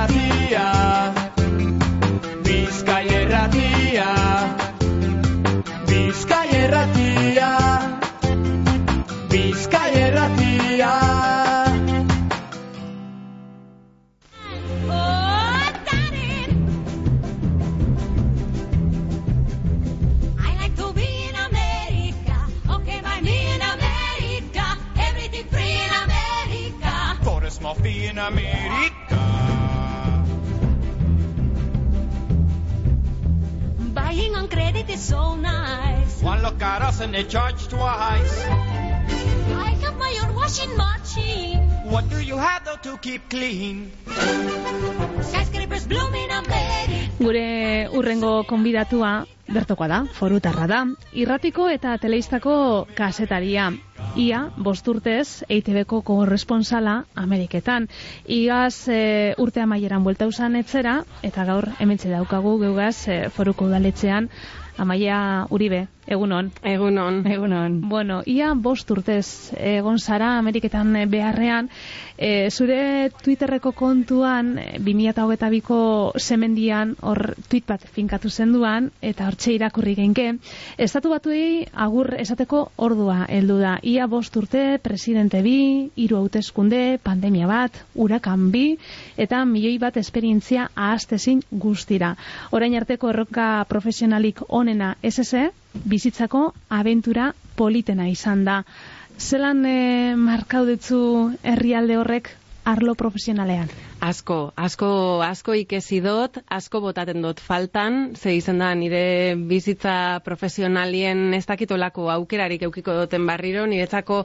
erratia Bizkai erratia Bizkai erratia Bizkai erratia. Like to be in America. Is so nice. One look at us and they charge twice I have my own washing machine. What do you have though to keep clean? Skyscrapers bloom in America. Gure urrengo konbidatua bertokoa da, forutarra da. Irratiko eta teleistako kasetaria. Ia, bost urtez, EITB-ko korresponsala Ameriketan. Igaz e, urte amaieran buelta usan etzera, eta gaur hementxe daukagu geugaz e, foruko udaletxean Amaia Uribe, egunon. Egunon. Egunon. Bueno, ia bost urtez egon zara Ameriketan beharrean, e, zure Twitterreko kontuan e, 2022ko semendian hor tweet bat finkatu zenduan eta hortxe irakurri genke. Estatu batuei agur esateko ordua heldu da. Ia bost urte presidente bi, hiru hauteskunde, pandemia bat, urakan bi eta milioi bat esperientzia ahastezin guztira. Orain arteko erroka profesionalik onena SSE bizitzako abentura politena izan da. Zelan e, markaudetzu herrialde horrek arlo profesionalean? Asko, asko, asko ikesi dut, asko botaten dut faltan, ze izen da nire bizitza profesionalien ez dakitolako aukerarik eukiko duten barriro, niretzako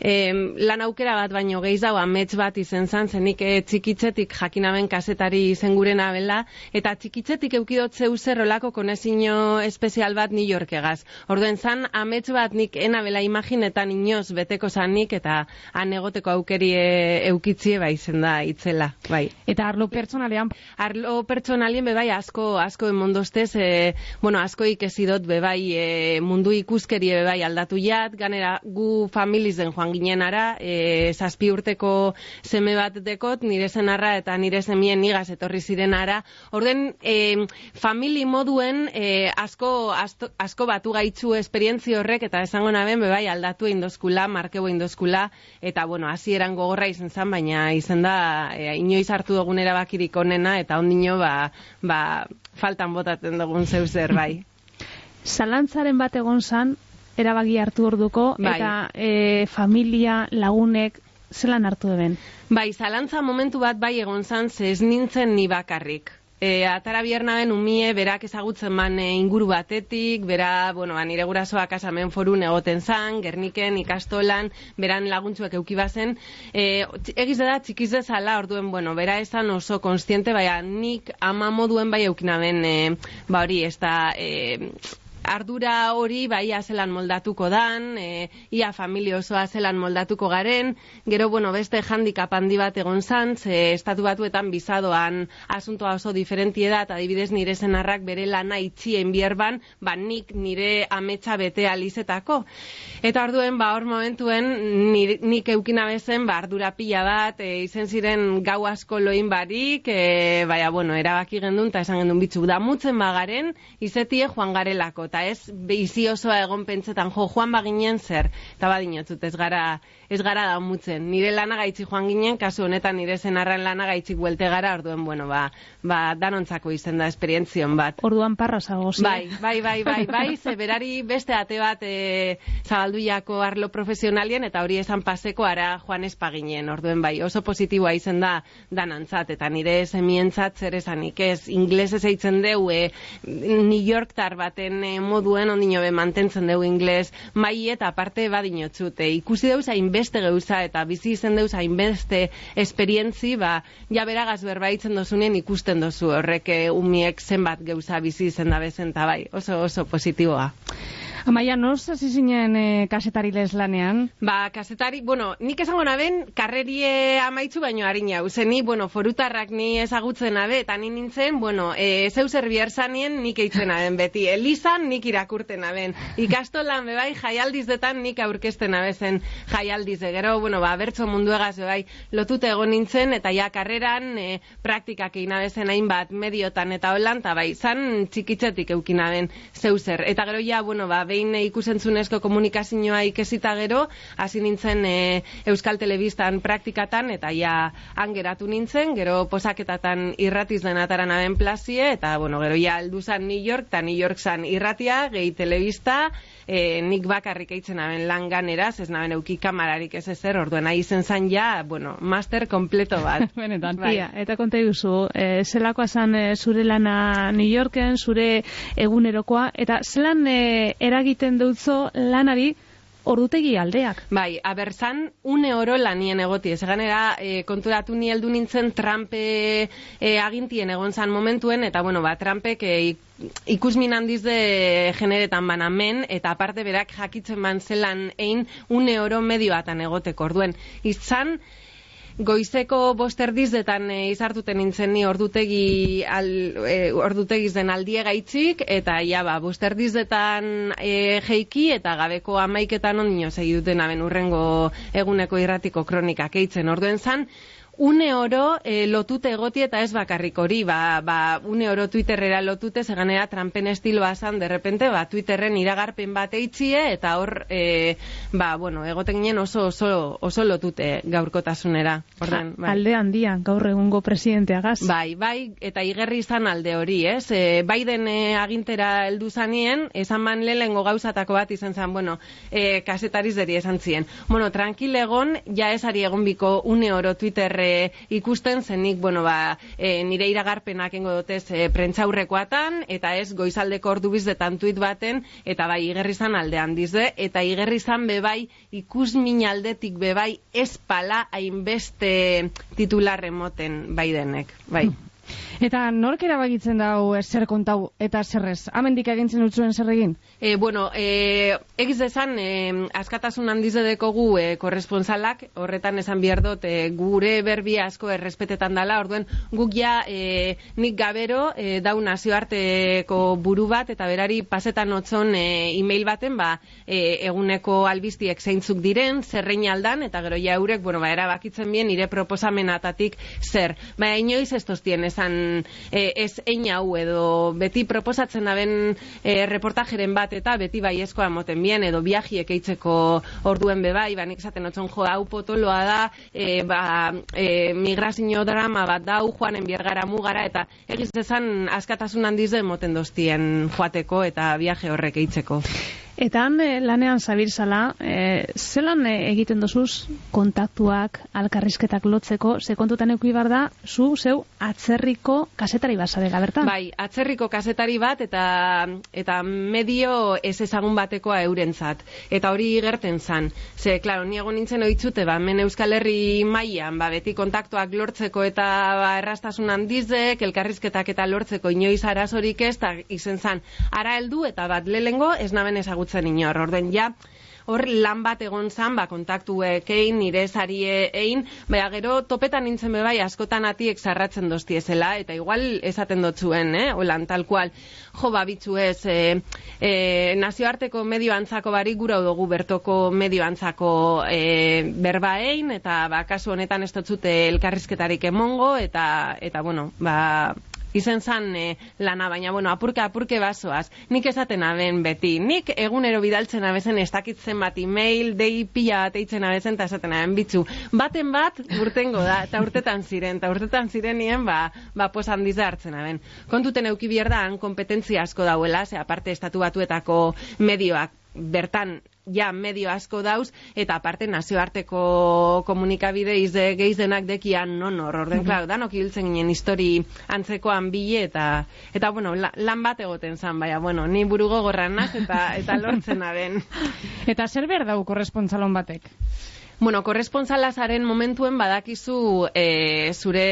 em, lan aukera bat baino gehiago amets bat izen zan, zenik e, txikitzetik jakinaben kasetari izen gurena bela, eta txikitzetik eukidot zeu zerrolako konezino espezial bat New Yorkegaz. Orduen zan, amets bat nik ena bela imaginetan inoz beteko zanik, eta han egoteko aukeri e, eukitzie bai izen da itzela. Bai. Eta arlo pertsonalean Arlo pertsonalien bebai asko asko emondostez, e, bueno, asko ikesi dut bebai e, mundu ikuskeri bebai aldatu jat, ganera gu familizen joan ginen ara, e, zazpi urteko seme bat dekot, nire zenarra eta nire semien nigaz etorri ziren ara. Orden, e, famili moduen e, asko, asto, asko batu gaitzu esperientzi horrek eta esango naben bebai aldatu indozkula, markebo indozkula, eta bueno, hasieran gogorra izan zen, baina izan da e, inoiz hartu dugun erabakirik onena eta ondino ba, ba, faltan botatzen dugun zeu zer bai. zalantzaren bat egon zan, erabaki hartu orduko, Bai. eta e, familia, lagunek, zelan hartu eben? Bai, zalantza momentu bat bai egon zan, ze ez nintzen ni bakarrik. E, atara biernaben umie berak ezagutzen man e, inguru batetik, bera, bueno, ba, nire gurasoa kasamen forun egoten zan, gerniken, ikastolan, beran laguntzuek eukibazen, e, egiz da txikiz dezala, orduen, bueno, bera esan oso konstiente, baina nik ama moduen bai eukinaben, e, ba hori, ez da, e, ardura hori bai zelan moldatuko dan, e, ia familia osoa zelan moldatuko garen, gero, bueno, beste handicap handi bat egon zan, ze estatu batuetan bizadoan asuntoa oso diferentie da, eta adibidez nire zenarrak bere lana itxien bierban, ba nik nire ametsa bete alizetako. Eta orduen, ba hor momentuen, nire, nik eukina bezen, ba ardura pila bat, e, izen ziren gau asko loin barik, e, baina, bueno, erabaki gendun, eta esan gendun bitzu, damutzen bagaren, izetie joan garelako, eta ez bizi osoa egon pentsetan, jo, joan baginen zer, eta badinotzut, ez gara, ez gara damutzen. Nire lana gaitzi joan ginen, kasu honetan nire zenarran lana gaitzik buelte gara, orduen, bueno, ba, ba danontzako izen da esperientzion bat. Orduan parra zago? Bai, bai, bai, bai, bai, ze berari beste ate bat e, zabalduiako arlo profesionalien eta hori esan paseko ara joan espaginen, orduen bai, oso positiboa izen da danantzat, eta nire semientzat zer esanik ez, inglesez eitzen deu, e, New Yorktar baten e, moduen ondino be mantentzen deu ingles mai eta aparte badinotzut, e, ikusi deuz hainbeste geuza eta bizi izen deuz hainbeste esperientzi, ba, ja beragaz berbaitzen dozunen ikusten dozu horrek e, umiek zenbat geuza bizi izen da bezen, bai, oso oso positiboa. Amaia, noz hasi zinen e, kasetari lez lanean? Ba, kazetari, bueno, nik esango naben, karrerie amaitzu baino harina, uze ni, bueno, forutarrak ni ezagutzen abe, eta ni nintzen, bueno, e, zeu zerbier zanien nik eitzen aben beti, elizan nik irakurten aben, ikastolan bebai jaialdizdetan nik aurkezten abezen jaialdiz, gero, bueno, ba, bertso munduegaz bebai lotute egon nintzen, eta ja karreran e, praktikak egin abezen hainbat mediotan eta holan, eta bai, zan txikitzetik eukin aben zeu zer, eta gero ja, bueno, ba, behin ikusentzunezko komunikazioa ikesita gero, hasi nintzen e, Euskal Telebistan praktikatan, eta ja angeratu nintzen, gero posaketatan irratiz denataran aben plazie, eta bueno, gero ja aldu zan New York, eta New York zan irratia, gehi telebista, e, nik bakarrik eitzen aben lan ganeraz, ez naben euki kamararik ez ezer, orduen nahi izen zan ja, bueno, master kompleto bat. Benetan. Bai. Ia, eta konta duzu, e, zelakoa zan e, zure lana New Yorken, zure egunerokoa, eta zelan e, eragiten dutzo lanari ordutegi aldeak. Bai, aberzan, une oro lanien egoti. Ez ganera, e, konturatu ni heldu nintzen Trumpe e, agintien egon zan momentuen, eta bueno, ba, Trumpek e, ikusmin handiz de generetan banamen, eta aparte berak jakitzen ban zelan ein une oro medioatan egoteko. Orduen, izan, goizeko bosterdizdetan e, izartuten nintzen ni ordutegi al, e, ordutegiz den aldie gaitzik eta ja ba bosterdizdetan e, jeiki eta gabeko amaiketan ondino segi duten aben urrengo eguneko irratiko kronikak eitzen. Orduen zan une oro e, lotute egoti eta ez bakarrik hori, ba, ba, une oro Twitterrera lotute, zeganera Trumpen estiloa zan, derrepente, ba, Twitterren iragarpen bat eitxie, eta hor, e, ba, bueno, egoten ginen oso, oso, oso lotute gaurkotasunera. Orden, bai. Alde handian, gaur egungo presidenteagaz. Bai, bai, eta igerri izan alde hori, ez? E, Biden e, agintera heldu zanien, esan ban lehengo gauzatako bat izan zen, bueno, e, kasetariz deri esan zien. Bueno, tranquil egon, ja esari egon biko une oro Twitter e, ikusten, zenik, bueno, ba, e, nire iragarpenak engo dotez e, prentzaurrekoatan, eta ez goizaldeko ordu bizdetan tuit baten, eta bai, igerri izan aldean dizde, eta igerri izan bebai, ikusmin aldetik bebai, ez pala hainbeste titular emoten Bidenek, bai. Eta nork erabakitzen dau eh, zer kontau eta zerrez? Amendik agintzen utzuen zer egin? E, bueno, e, egiz esan, e, askatasun handiz dekogu e, korresponsalak, horretan esan behar dut, e, gure berbia asko errespetetan dala, orduen guk ja e, nik gabero e, dau nazioarteko buru bat, eta berari pasetan otzon e, e-mail baten, ba, e, eguneko albiztiek zeintzuk diren, zerrein aldan, eta gero ja eurek, bueno, ba, erabakitzen bien, nire proposamenatatik zer. Ba, inoiz ez tostien esan e, ez ein hau edo beti proposatzen daben e, reportajeren bat eta beti baiezkoa emoten bien edo viajiek eitzeko orduen bebai, ba, nik esaten otzon jo hau potoloa da, e, ba, e, migrazio drama bat dau joanen biergara mugara eta egiz dezan askatasun handiz emoten doztien joateko eta viaje horrek eitzeko. Eta han eh, lanean zabiltzala, e, zelan eh, egiten dozuz kontaktuak, alkarrizketak lotzeko, ze kontutan euki bar da, zu, zeu, atzerriko kasetari basarela, bertan? Bai, atzerriko kazetari bat eta eta medio ez ezagun batekoa eurentzat. Eta hori gerten zan. Ze, klaro, ni egon nintzen oitzute, ba, men Euskal Herri mailan ba, beti kontaktuak lortzeko eta ba, errastasun handizek, elkarrizketak eta lortzeko inoiz arazorik ez, eta izen zan, ara heldu eta bat lehengo ez naben ezagutzen inor. Orden ja, hor lan bat egon zan, ba, kontaktuekein, nire zarie egin, baina gero topetan nintzen bebai askotan atiek zarratzen doztiezela, eta igual esaten dotzuen, eh, holan, tal kual, jo, ba, bitzu ez, e, e, nazioarteko medio antzako barik gura dugu bertoko medio antzako e, berba egin, eta ba, kasu honetan ez dotzute elkarrizketarik emongo, eta, eta bueno, ba, izen zan e, lana, baina, bueno, apurke, apurke basoaz. Nik esaten aben beti. Nik egunero bidaltzen abezen ez dakitzen bat e-mail, dei pila bat eitzen abezen, eta esaten aben bitzu. Baten bat, urtengo da, eta urtetan ziren, eta urtetan zirenien, ba, ba pos handiz hartzen aben. Kontuten euki bierdan, kompetentzia asko dauela, ze aparte estatu batuetako medioak bertan ja medio asko dauz, eta aparte nazioarteko komunikabide izde geizenak dekian non hor, orden, klar, danok hiltzen ginen histori antzekoan bile, eta, eta bueno, la, lan bat egoten zan, baina, bueno, ni burugo gorran naz, eta, eta lortzen aben. Eta zer behar dau korrespontsalon batek? Bueno, korresponsala zaren momentuen badakizu e, zure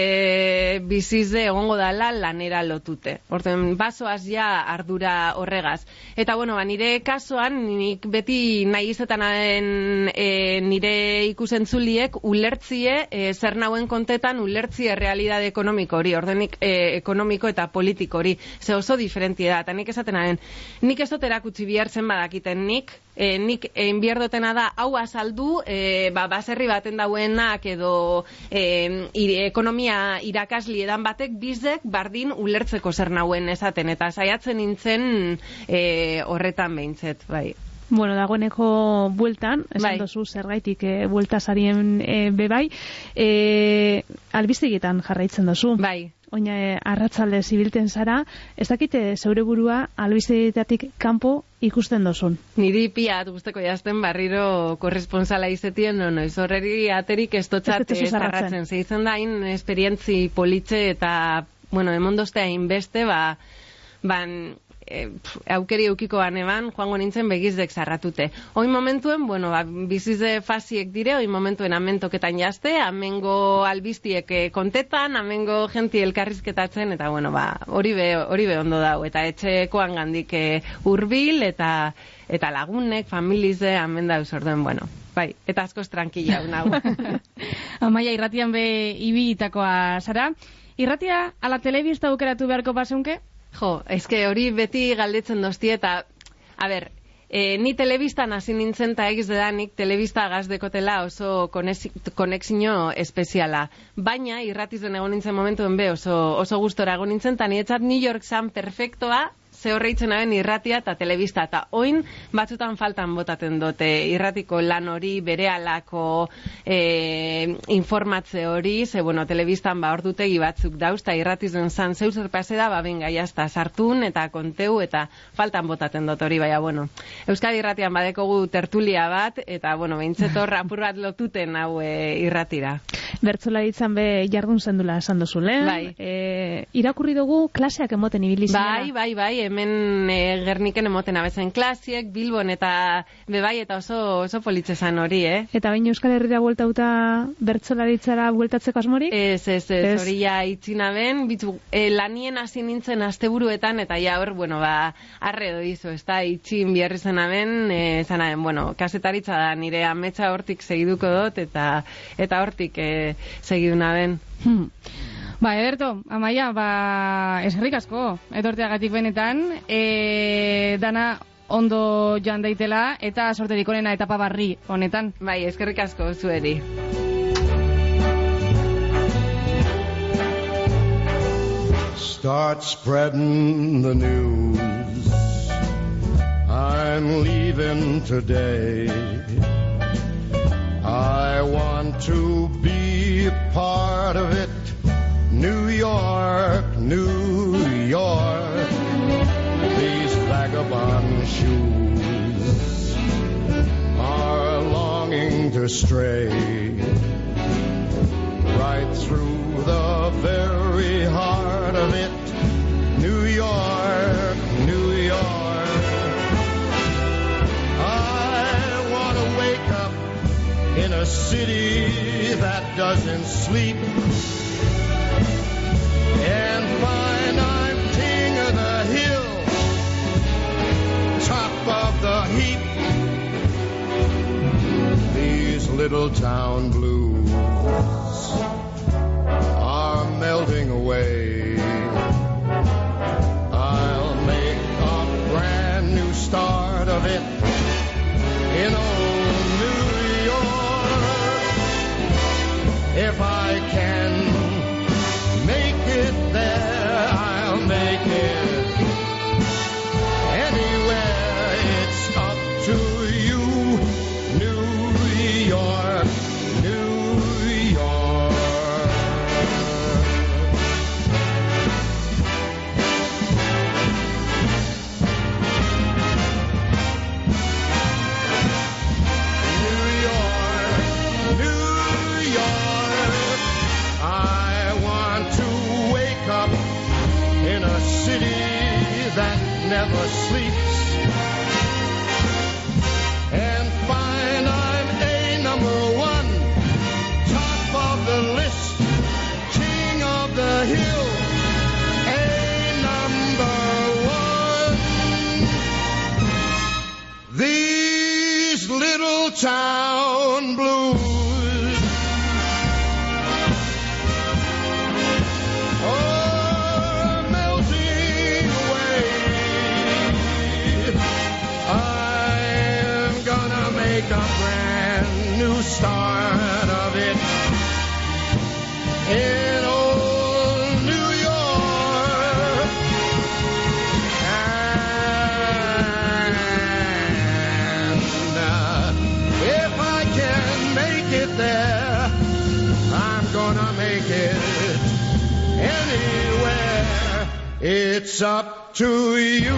bizizde egongo dala lanera lotute. Orten, basoaz ja ardura horregaz. Eta, bueno, ba, nire kasuan, nik beti nahi izetanaren e, nire ikusentzuliek ulertzie, e, zer nauen kontetan ulertzie realidade ekonomiko hori, ordenik e, ekonomiko eta politiko hori. Ze oso diferentia da, eta nik esatenaren, nik ez dut erakutsi bihartzen badakiten nik, e, nik enbierdotena da hau azaldu, e, ba, baserri baten dauenak edo e, ire, ekonomia irakasli edan batek bizdek bardin ulertzeko zer nauen esaten, eta saiatzen nintzen e, horretan behintzet, bai. Bueno, dagoeneko bueltan, esan Bai. dozu zergaitik e, buelta sarien e, bebai, e, albiztegietan jarraitzen dozu. Bai, Oina e, arratsalde zibilten zara, ez dakite zeure burua albistegietatik kanpo ikusten dozun. niri piat guzteko jazten barriro korresponsala izetien, no, noiz horreri aterik ez ez zarratzen. zarratzen. Zeitzen da, hain esperientzi politxe eta, bueno, emondostea inbeste, ba, ban, e, aukeri eukiko baneban, joango nintzen begizdek zarratute. Oin momentuen, bueno, ba, bizizde fasiek dire, oin momentuen amentoketan jazte, amengo albiztiek eh, kontetan, amengo genti elkarrizketatzen, eta bueno, ba, hori be, hori be ondo dau, eta etxekoan gandik hurbil eta eta lagunek, familize, amen dauz orduen, bueno, bai, eta askoz tranquila hau. Amaia, irratian be ibilitakoa zara. Irratia, ala telebista aukeratu beharko pasunke? Jo, eske hori beti galdetzen dosti eta, a ber, e, ni telebistan hasi nintzen eta egiz dedanik telebista gazdekotela oso konexi- konexio espeziala. Baina irratizen egon nintzen momentuen be oso, oso gustora egon nintzen, eta niretzat New York zan perfektoa, ze horreitzen haben irratia eta telebista. Eta oin batzutan faltan botaten dute irratiko lan hori, bere alako e, informatze hori, ze bueno, telebistan ba ordutegi batzuk dauz, eta irratizen zan zeu zer pase da, ba benga, jazta, sartun eta konteu eta faltan botaten dut hori, baina bueno. Euskadi irratian badekogu tertulia bat, eta bueno, beintzetor apur bat lotuten hau e, irratira. Bertzolaritzan be jardun zendula esan duzu, lehen? Bai. E, irakurri dugu klaseak emoten ibili zinela. Bai, bai, bai, hemen e, Gerniken emoten abezen klasiek, Bilbon eta bebai eta oso oso politzezan hori, eh? Eta bain Euskal Herrira bueltauta bertzolaritzara bueltatzeko asmorik? Ez, ez, ez, hori ja itzina ben, bitzu, e, lanien hasi nintzen asteburuetan, eta ja hor, bueno, ba, arre doizu, ez da, itxin biharri zena ben, e, zena ben, bueno, kasetaritza da, nire ametsa hortik segiduko dut, eta eta hortik e, segiduna ben. Hmm. Ba, Ederto, Amaia, ba, eskerrik asko, etorteagatik benetan, e, dana ondo joan daitela, eta sorterik onena etapa barri honetan. Bai, eskerrik asko zueri. Start spreading the news. I'm leaving today. I want to be a part of it. New York, New York. These vagabond shoes are longing to stray right through the very heart of it. New York, New York. I want to wake up in a city that doesn't sleep find I'm king of the hill, top of the heap. These little town blues are melting away. I'll make a brand new start of it in old New York. If I make a brand new start of it in old New York. And uh, if I can make it there, I'm gonna make it anywhere. It's up to you,